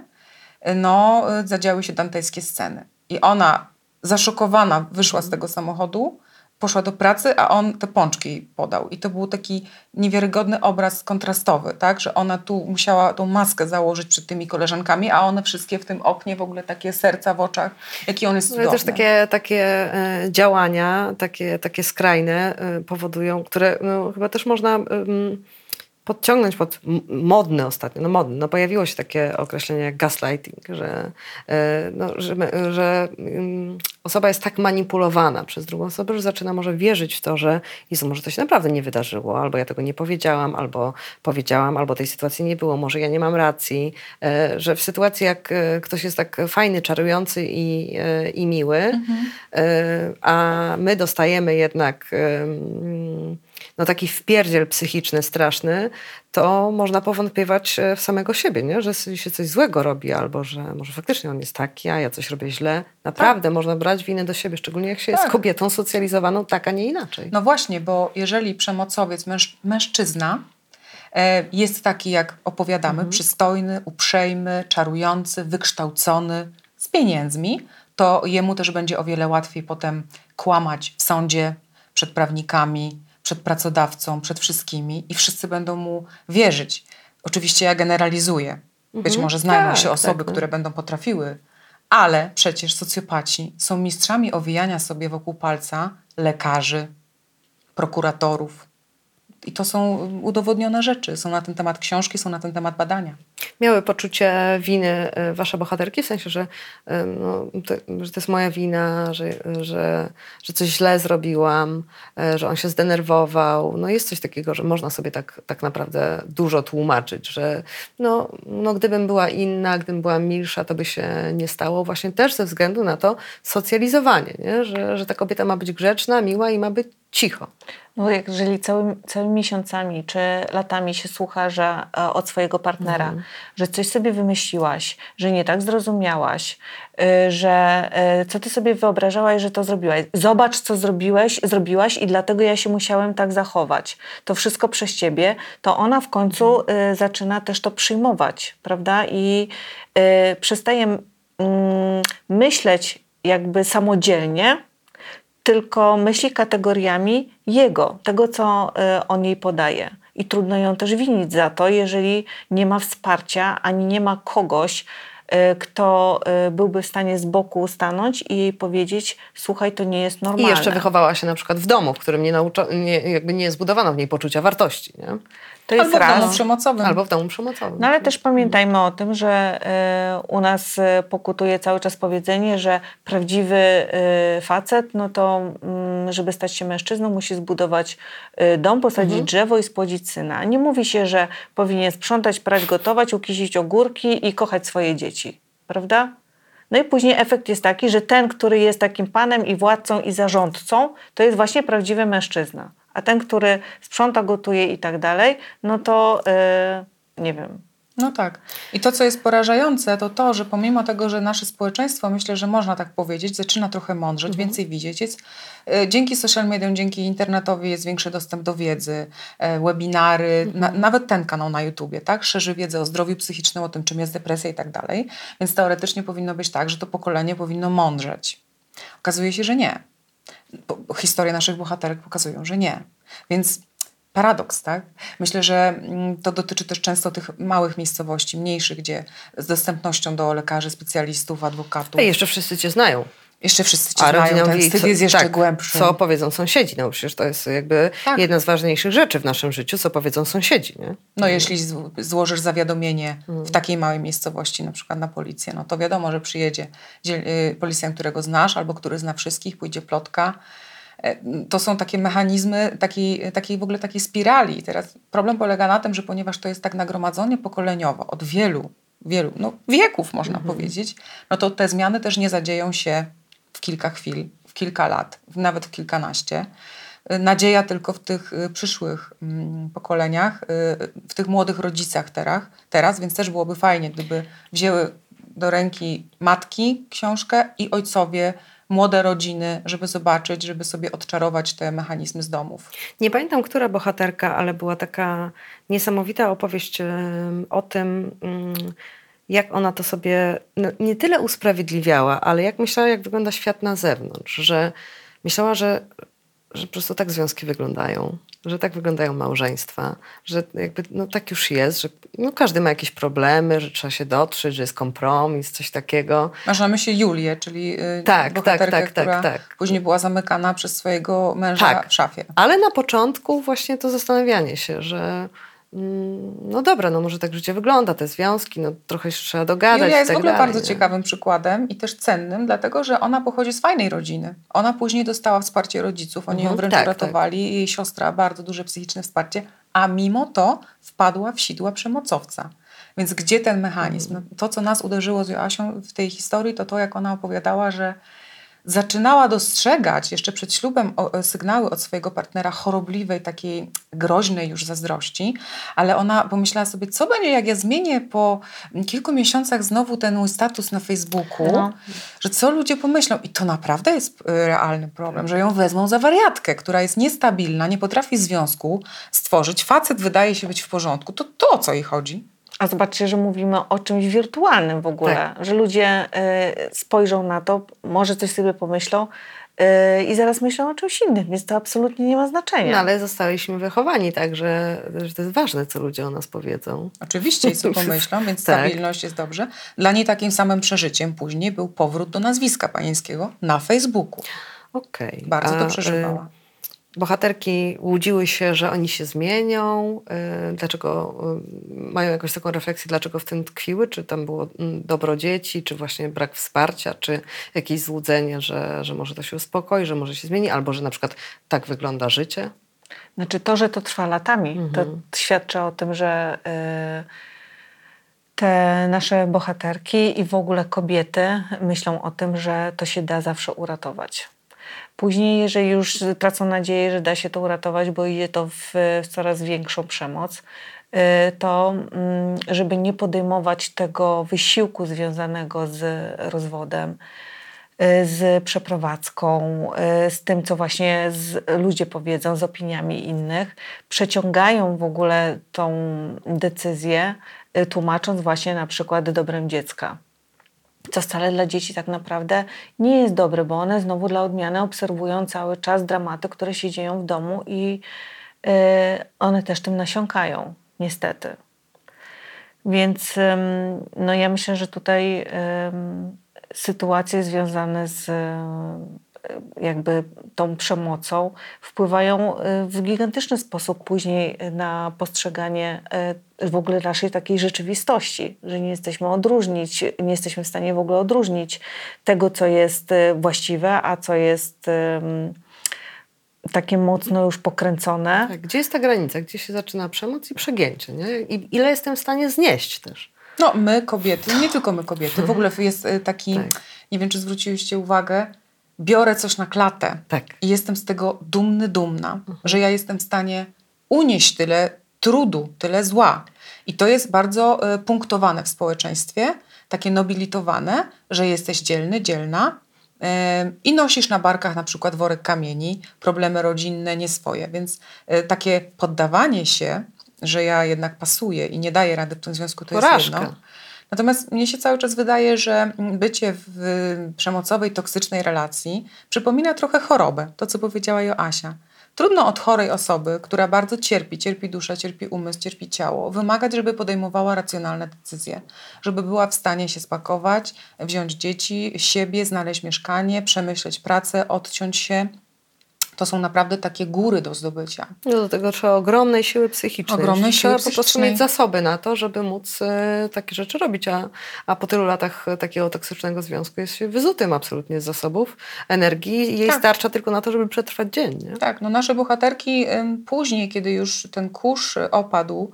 no, zadziały się dantejskie sceny. I ona zaszokowana wyszła z tego samochodu, poszła do pracy, a on te pączki jej podał. I to był taki niewiarygodny obraz kontrastowy, tak? że ona tu musiała tą maskę założyć przed tymi koleżankami, a one wszystkie w tym oknie w ogóle takie serca w oczach, jaki on jest Ale cudowny. też takie, takie e, działania, takie, takie skrajne e, powodują, które no, chyba też można em, podciągnąć pod modne ostatnio, no modne, no pojawiło się takie określenie jak gaslighting, że, e, no, że, że mm, osoba jest tak manipulowana przez drugą osobę, że zaczyna może wierzyć w to, że Jezu, może to się naprawdę nie wydarzyło, albo ja tego nie powiedziałam, albo powiedziałam, albo tej sytuacji nie było, może ja nie mam racji, e, że w sytuacji jak e, ktoś jest tak fajny, czarujący i, i miły, e, a my dostajemy jednak no taki wpierdziel psychiczny, straszny, to można powątpiewać e, w samego siebie, nie? że się coś złego robi, albo że może faktycznie on jest taki, a ja coś robię źle. Naprawdę można brać winę do siebie, szczególnie jak się jest Tak. kobietą socjalizowaną tak, a nie inaczej. No właśnie, bo jeżeli przemocowiec, męż, mężczyzna e, jest taki, jak opowiadamy, przystojny, uprzejmy, czarujący, wykształcony, z pieniędzmi, to jemu też będzie o wiele łatwiej potem kłamać w sądzie, przed prawnikami, przed pracodawcą, przed wszystkimi i wszyscy będą mu wierzyć. Oczywiście ja generalizuję. Być może znajdą Tak, się osoby, tak, które będą potrafiły, ale przecież socjopaci są mistrzami owijania sobie wokół palca lekarzy, prokuratorów. I to są udowodnione rzeczy. Są na ten temat książki, są na ten temat badania. Miały poczucie winy e, wasze bohaterki, w sensie, że, e, no, to, że to jest moja wina, że, że, że coś źle zrobiłam, e, że on się zdenerwował. No jest coś takiego, że można sobie tak, tak naprawdę dużo tłumaczyć, że no, no, gdybym była inna, gdybym była milsza, to by się nie stało. Właśnie też ze względu na to socjalizowanie, nie? Że, że ta kobieta ma być grzeczna, miła i ma być cicho. No jak jeżeli całymi, całymi miesiącami czy latami się słucha, że e, od swojego partnera, że coś sobie wymyśliłaś, że nie tak zrozumiałaś, y, że y, co ty sobie wyobrażałaś, że to zrobiłaś. Zobacz, co zrobiłeś, zrobiłaś i dlatego ja się musiałem tak zachować. To wszystko przez ciebie, to ona w końcu y, zaczyna też to przyjmować, prawda? I przestaje mm, myśleć jakby samodzielnie, tylko myśli kategoriami jego, tego, co on jej podaje. I trudno ją też winić za to, jeżeli nie ma wsparcia, ani nie ma kogoś, y, kto y, byłby w stanie z boku stanąć i jej powiedzieć: Słuchaj, to nie jest I normalne. jeszcze wychowała się na przykład w domu, w którym nie, nauczo, nie, jakby nie zbudowano w niej poczucia wartości. Nie? To jest Albo w domu raz. przemocowym. Albo w domu przemocowym. No ale też pamiętajmy o tym, że y, u nas y, pokutuje cały czas powiedzenie, że prawdziwy y, facet, no to mm, żeby stać się mężczyzną, musi zbudować y, dom, posadzić drzewo i spłodzić syna. Nie mówi się, że powinien sprzątać, prać, gotować, ukisić ogórki i kochać swoje dzieci. Prawda? No i później efekt jest taki, że ten, który jest takim panem i władcą i zarządcą, to jest właśnie prawdziwy mężczyzna. A ten, który sprząta, gotuje i tak dalej, no to y, nie wiem, No tak. I to, co jest porażające, to to, że pomimo tego, że nasze społeczeństwo, myślę, że można tak powiedzieć, zaczyna trochę mądrzeć, więcej widzieć. Jest, e, dzięki social mediom, dzięki internetowi jest większy dostęp do wiedzy, e, webinary, na, nawet ten kanał na YouTubie, tak? Szerzy wiedzę o zdrowiu psychicznym, o tym, czym jest depresja i tak dalej. Więc teoretycznie powinno być tak, że to pokolenie powinno mądrzeć. Okazuje się, że nie. Historie naszych bohaterek pokazują, że nie. Więc paradoks, tak? Myślę, że mm, to dotyczy też często tych małych miejscowości, mniejszych, gdzie z dostępnością do lekarzy, specjalistów, adwokatów. I jeszcze wszyscy cię znają. Jeszcze wszyscy cię A znają, ten wstyd co- jest jeszcze tak, głębszy. Co powiedzą sąsiedzi? No przecież to jest jakby Tak. jedna z ważniejszych rzeczy w naszym życiu, co powiedzą sąsiedzi. Nie? No jeśli złożysz zawiadomienie w takiej małej miejscowości, na przykład na policję, no to wiadomo, że przyjedzie y, policjant, którego znasz albo który zna wszystkich, pójdzie plotka. E, To są takie mechanizmy takiej, takiej w ogóle takiej spirali. Teraz problem polega na tym, że ponieważ to jest tak nagromadzone pokoleniowo od wielu, wielu no wieków można powiedzieć, no to te zmiany też nie zadzieją się w kilka chwil, w kilka lat, nawet w kilkanaście. Y, Nadzieja tylko w tych y, przyszłych mm, pokoleniach, y, w tych młodych rodzicach teraz, teraz, więc też byłoby fajnie, gdyby wzięły do ręki matki książkę i ojcowie młode rodziny, żeby zobaczyć, żeby sobie odczarować te mechanizmy z domów. Nie pamiętam, która bohaterka, ale była taka niesamowita opowieść o tym, mm, jak ona to sobie no, nie tyle usprawiedliwiała, ale jak myślała, jak wygląda świat na zewnątrz, że myślała, że, że po prostu tak związki wyglądają, że tak wyglądają małżeństwa, że jakby no, tak już jest, że no, każdy ma jakieś problemy, że trzeba się dotrzeć, że jest kompromis, coś takiego. Masz na myśli Julię, czyli y, Tak, bohaterkę, tak, tak, która tak, tak. później była zamykana przez swojego męża Tak. w szafie. Ale na początku właśnie to zastanawianie się, że no dobra, no może tak życie wygląda, te związki, no trochę się trzeba dogadać Julia jest tak w ogóle dalej, bardzo nie? ciekawym przykładem i też cennym, dlatego że ona pochodzi z fajnej rodziny. Ona później dostała wsparcie rodziców, oni ją Mhm, wręcz tak, uratowali, jej siostra bardzo duże psychiczne wsparcie, a mimo to wpadła w sidła przemocowca. Więc gdzie ten mechanizm? Mhm. No, to, co nas uderzyło z Joasią w tej historii, to to, jak ona opowiadała, że zaczynała dostrzegać jeszcze przed ślubem o sygnały od swojego partnera chorobliwej, takiej groźnej już zazdrości, ale ona pomyślała sobie, co będzie, jak ja zmienię po kilku miesiącach znowu ten mój status na Facebooku, No. że co ludzie pomyślą. I to naprawdę jest y, realny problem, że ją wezmą za wariatkę, która jest niestabilna, nie potrafi związku stworzyć. Facet wydaje się być w porządku. To to o co jej chodzi? A zobaczcie, że mówimy o czymś wirtualnym w ogóle, że ludzie y, spojrzą na to, może coś sobie pomyślą y, i zaraz myślą o czymś innym, więc to absolutnie nie ma znaczenia. No ale zostaliśmy wychowani tak, że, że to jest ważne, co ludzie o nas powiedzą. Oczywiście i co pomyślą, więc Tak. stabilność jest dobrze. Dla niej takim samym przeżyciem później był powrót do nazwiska panieńskiego na Facebooku. Okej. Bardzo A, to y, przeżywała. Bohaterki łudziły się, że oni się zmienią. y, Dlaczego y, mają jakąś taką refleksję, dlaczego w tym tkwiły? Czy tam było mm, dobro dzieci, czy właśnie brak wsparcia, czy jakieś złudzenie, że, że może to się uspokoi, że może się zmieni, albo że na przykład tak wygląda życie? Znaczy to, że to trwa latami, Mhm. to świadczy o tym, że y, te nasze bohaterki i w ogóle kobiety myślą o tym, że to się da zawsze uratować. Później, jeżeli już tracą nadzieję, że da się to uratować, bo idzie to w, coraz większą przemoc, y, to mm, żeby nie podejmować tego wysiłku związanego z rozwodem, y, z przeprowadzką, y, z tym, co właśnie ludzie powiedzą, z opiniami innych, przeciągają w ogóle tą decyzję, tłumacząc właśnie na przykład dobrem dziecka. Co wcale dla dzieci tak naprawdę nie jest dobre, bo one znowu dla odmiany obserwują cały czas dramaty, które się dzieją w domu i y, one też tym nasiąkają, niestety. Więc ym, no ja myślę, że tutaj ym, sytuacje związane z jakby tą przemocą wpływają y, w gigantyczny sposób później na postrzeganie y, w ogóle naszej takiej rzeczywistości, że nie jesteśmy odróżnić, nie jesteśmy w stanie w ogóle odróżnić tego, co jest y, właściwe, a co jest takie mocno już pokręcone. Tak, gdzie jest ta granica? Gdzie się zaczyna przemoc i przegięcie? Nie? I ile jestem w stanie znieść też? No, my kobiety, nie tylko my kobiety, w ogóle jest taki, Tak. nie wiem czy zwróciliście uwagę, biorę coś na klatę Tak. i jestem z tego dumny, dumna, że ja jestem w stanie unieść tyle trudu, tyle zła. I to jest bardzo y, punktowane w społeczeństwie, takie nobilitowane, że jesteś dzielny, dzielna y, i nosisz na barkach na przykład worek kamieni, problemy rodzinne, nie swoje. Więc y, takie poddawanie się, że ja jednak pasuję i nie daję rady w tym związku, to jest Porażka. jedno. Natomiast mnie się cały czas wydaje, że bycie w przemocowej, toksycznej relacji przypomina trochę chorobę, to co powiedziała Joasia. Trudno od chorej osoby, która bardzo cierpi, cierpi dusza, cierpi umysł, cierpi ciało, wymagać, żeby podejmowała racjonalne decyzje, żeby była w stanie się spakować, wziąć dzieci, siebie, znaleźć mieszkanie, przemyśleć pracę, odciąć się. To są naprawdę takie góry do zdobycia. No do tego trzeba ogromnej siły psychicznej. Ogromnej trzeba siły po prostu psychicznej. mieć zasoby na to, żeby móc e, takie rzeczy robić. A, a po tylu latach e, takiego toksycznego związku jest się wyzutym absolutnie z zasobów, energii. Jej Tak. starcza tylko na to, żeby przetrwać dzień. Nie? Tak, no nasze bohaterki ym, później, kiedy już ten kurz y, opadł,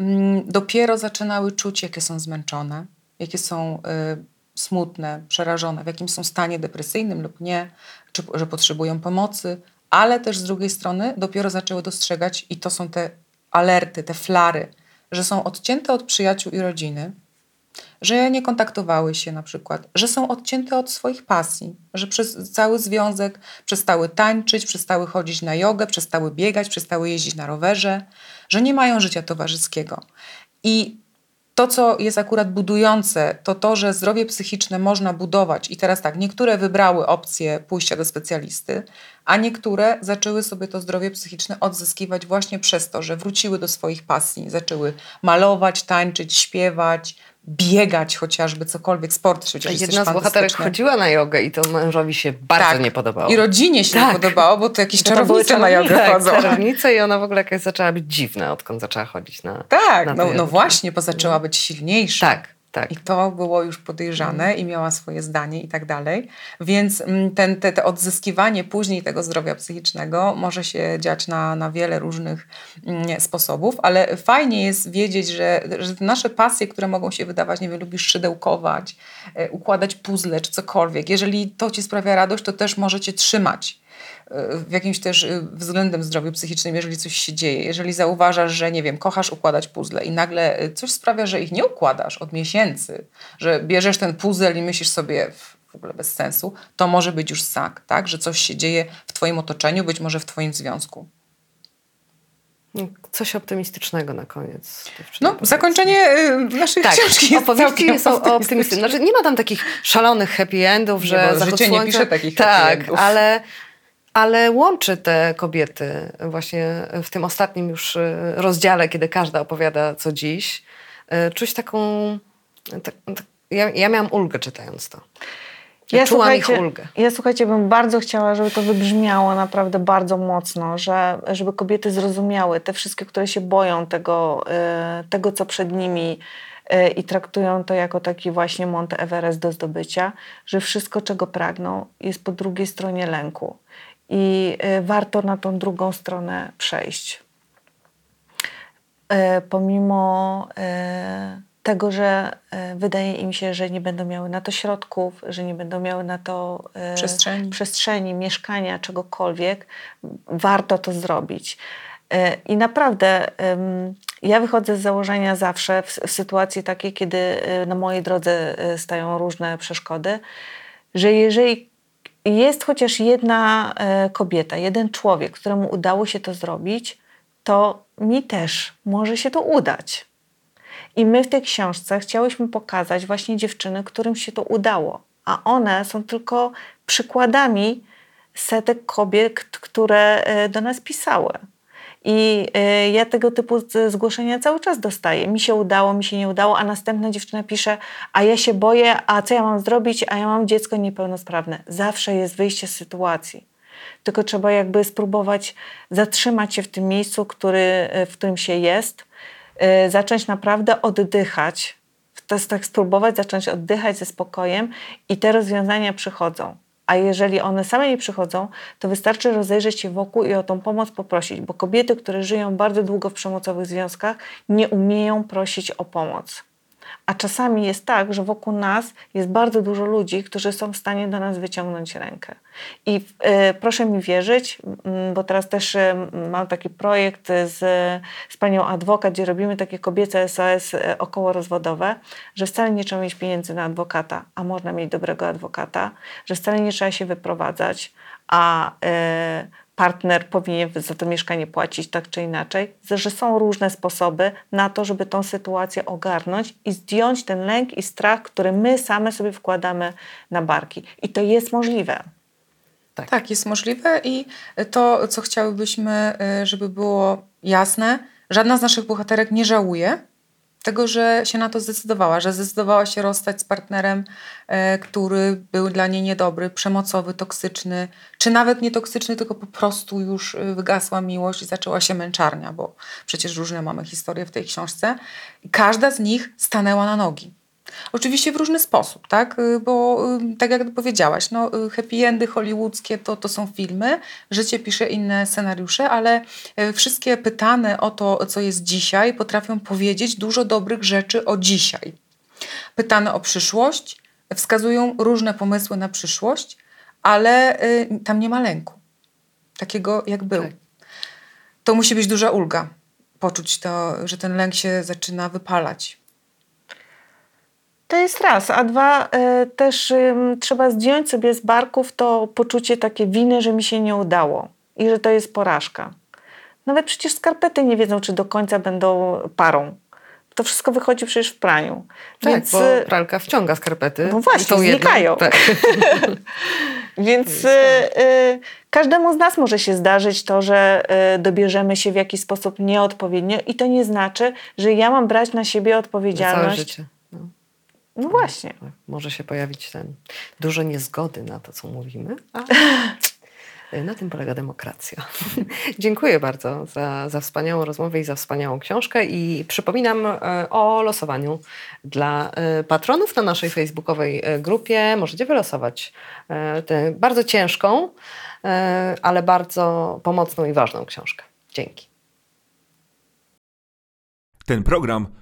ym, dopiero zaczynały czuć, jakie są zmęczone, jakie są y, smutne, przerażone, w jakim są stanie depresyjnym lub nie, czy że potrzebują pomocy, ale też z drugiej strony dopiero zaczęły dostrzegać, i to są te alerty, te flary, że są odcięte od przyjaciół i rodziny, że nie kontaktowały się na przykład, że są odcięte od swoich pasji, że przez cały związek przestały tańczyć, przestały chodzić na jogę, przestały biegać, przestały jeździć na rowerze, że nie mają życia towarzyskiego. I to, co jest akurat budujące, to to, że zdrowie psychiczne można budować. I teraz tak, niektóre wybrały opcję pójścia do specjalisty, a niektóre zaczęły sobie to zdrowie psychiczne odzyskiwać właśnie przez to, że wróciły do swoich pasji, zaczęły malować, tańczyć, śpiewać, biegać chociażby, cokolwiek, sport przecież Jedna z bohaterek chodziła na jogę i to mężowi się bardzo Tak. nie podobało. I rodzinie się Tak. nie podobało, bo to jakieś to czarownice na jogę tak, chodzą. czarownice i ona w ogóle jakaś zaczęła być dziwna, odkąd zaczęła chodzić na Tak, na no, no właśnie, bo zaczęła być silniejsza. Tak, tak. I to było już podejrzane i miała swoje zdanie i tak dalej. Więc mm, ten, te, te odzyskiwanie później tego zdrowia psychicznego może się dziać na, na wiele różnych mm, sposobów, ale fajnie jest wiedzieć, że, że nasze pasje, które mogą się wydawać, nie wiem, lubisz szydełkować, e, układać puzzle czy cokolwiek, jeżeli to ci sprawia radość, to też możecie trzymać w jakimś też e, względem zdrowiu psychicznym, jeżeli coś się dzieje. Jeżeli zauważasz, że nie wiem, kochasz układać puzzle i nagle e, coś sprawia, że ich nie układasz od miesięcy, że bierzesz ten puzzle i myślisz sobie w ogóle bez sensu, to może być już sak, tak? Że coś się dzieje w twoim otoczeniu, być może w twoim związku. No, Coś optymistycznego na koniec. No, powiedzmy. zakończenie y, naszej Tak, książki jest opowieści są optymistyczne. Znaczy, nie ma tam takich szalonych happy endów, Nie, że bo zachód życie nie pisze takich happy Tak, endów. ale, ale łączy te kobiety właśnie w tym ostatnim już y, rozdziale, kiedy każda opowiada co dziś. y, Czuć taką... Tak, tak, ja, ja miałam ulgę czytając to. Ja czułam ich ulgę. Ja słuchajcie, bym bardzo chciała, żeby to wybrzmiało naprawdę bardzo mocno, że, żeby kobiety zrozumiały, te wszystkie, które się boją tego, y, tego co przed nimi i traktują to jako taki właśnie Mount Everest do zdobycia, że wszystko, czego pragną, jest po drugiej stronie lęku. I y, warto na tą drugą stronę przejść. E, pomimo e, tego, że e, wydaje im się, że nie będą miały na to środków, że nie będą miały na to Przestrzeni. przestrzeni mieszkania, czegokolwiek, warto to zrobić. I naprawdę ja wychodzę z założenia zawsze w, sytuacji takiej, kiedy na mojej drodze stają różne przeszkody, że jeżeli jest chociaż jedna e, kobieta, jeden człowiek, któremu udało się to zrobić, to mi też może się to udać. I my w tej książce chciałyśmy pokazać właśnie dziewczyny, którym się to udało, a one są tylko przykładami setek kobiet, które e, do nas pisały. I e, ja tego typu zgłoszenia cały czas dostaję. Mi się udało, mi się nie udało, a następna dziewczyna pisze, a ja się boję, a co ja mam zrobić, a ja mam dziecko niepełnosprawne. Zawsze jest wyjście z sytuacji. Tylko trzeba jakby spróbować zatrzymać się w tym miejscu, który, e, w którym się jest, e, zacząć naprawdę oddychać. Jest tak spróbować zacząć oddychać ze spokojem i te rozwiązania przychodzą. A jeżeli one same nie przychodzą, to wystarczy rozejrzeć się wokół i o tą pomoc poprosić, bo kobiety, które żyją bardzo długo w przemocowych związkach, nie umieją prosić o pomoc. A czasami jest tak, że wokół nas jest bardzo dużo ludzi, którzy są w stanie do nas wyciągnąć rękę. I e, proszę mi wierzyć, bo teraz też e, mam taki projekt z, z panią adwokat, gdzie robimy takie kobiece SOS e, okołorozwodowe, że wcale nie trzeba mieć pieniędzy na adwokata, a można mieć dobrego adwokata, że wcale nie trzeba się wyprowadzać, a e, partner powinien za to mieszkanie płacić tak czy inaczej, że są różne sposoby na to, żeby tą sytuację ogarnąć i zdjąć ten lęk i strach, który my same sobie wkładamy na barki. I to jest możliwe. Tak, jest możliwe i to, co chciałybyśmy, y, żeby było jasne, żadna z naszych bohaterek nie żałuje tego, że się na to zdecydowała, że zdecydowała się rozstać z partnerem, e, który był dla niej niedobry, przemocowy, toksyczny, czy nawet nie toksyczny, tylko po prostu już y, wygasła miłość i zaczęła się męczarnia, bo przecież różne mamy historie w tej książce. I każda z nich stanęła na nogi. Oczywiście w różny sposób, tak? Y, Bo y, tak jak powiedziałaś, no, y, happy endy hollywoodzkie to, to są filmy, życie pisze inne scenariusze, ale wszystkie pytane o to, co jest dzisiaj, potrafią powiedzieć dużo dobrych rzeczy o dzisiaj. Pytane o przyszłość, wskazują różne pomysły na przyszłość, ale tam nie ma lęku. Takiego jak był. Tak. To musi być duża ulga. Poczuć to, że ten lęk się zaczyna wypalać. To jest raz, a dwa y, też trzeba zdjąć sobie z barków to poczucie takie winy, że mi się nie udało i że to jest porażka. Nawet przecież skarpety nie wiedzą, czy do końca będą parą. To wszystko wychodzi przecież w praniu. Tak, Więc, bo y, pralka wciąga skarpety. No właśnie, znikają. Tak. Więc y, y, każdemu z nas może się zdarzyć to, że y, dobierzemy się w jakiś sposób nieodpowiednio i to nie znaczy, że ja mam brać na siebie Na całe odpowiedzialność. życie. No. No właśnie. Może się pojawić ten dużo niezgody na to, co mówimy, a na tym polega demokracja. Dziękuję bardzo za, za wspaniałą rozmowę i za wspaniałą książkę i przypominam e, o losowaniu dla e, patronów na naszej facebookowej e, grupie. Możecie wylosować tę bardzo ciężką, ale bardzo pomocną i ważną książkę. Dzięki. Ten program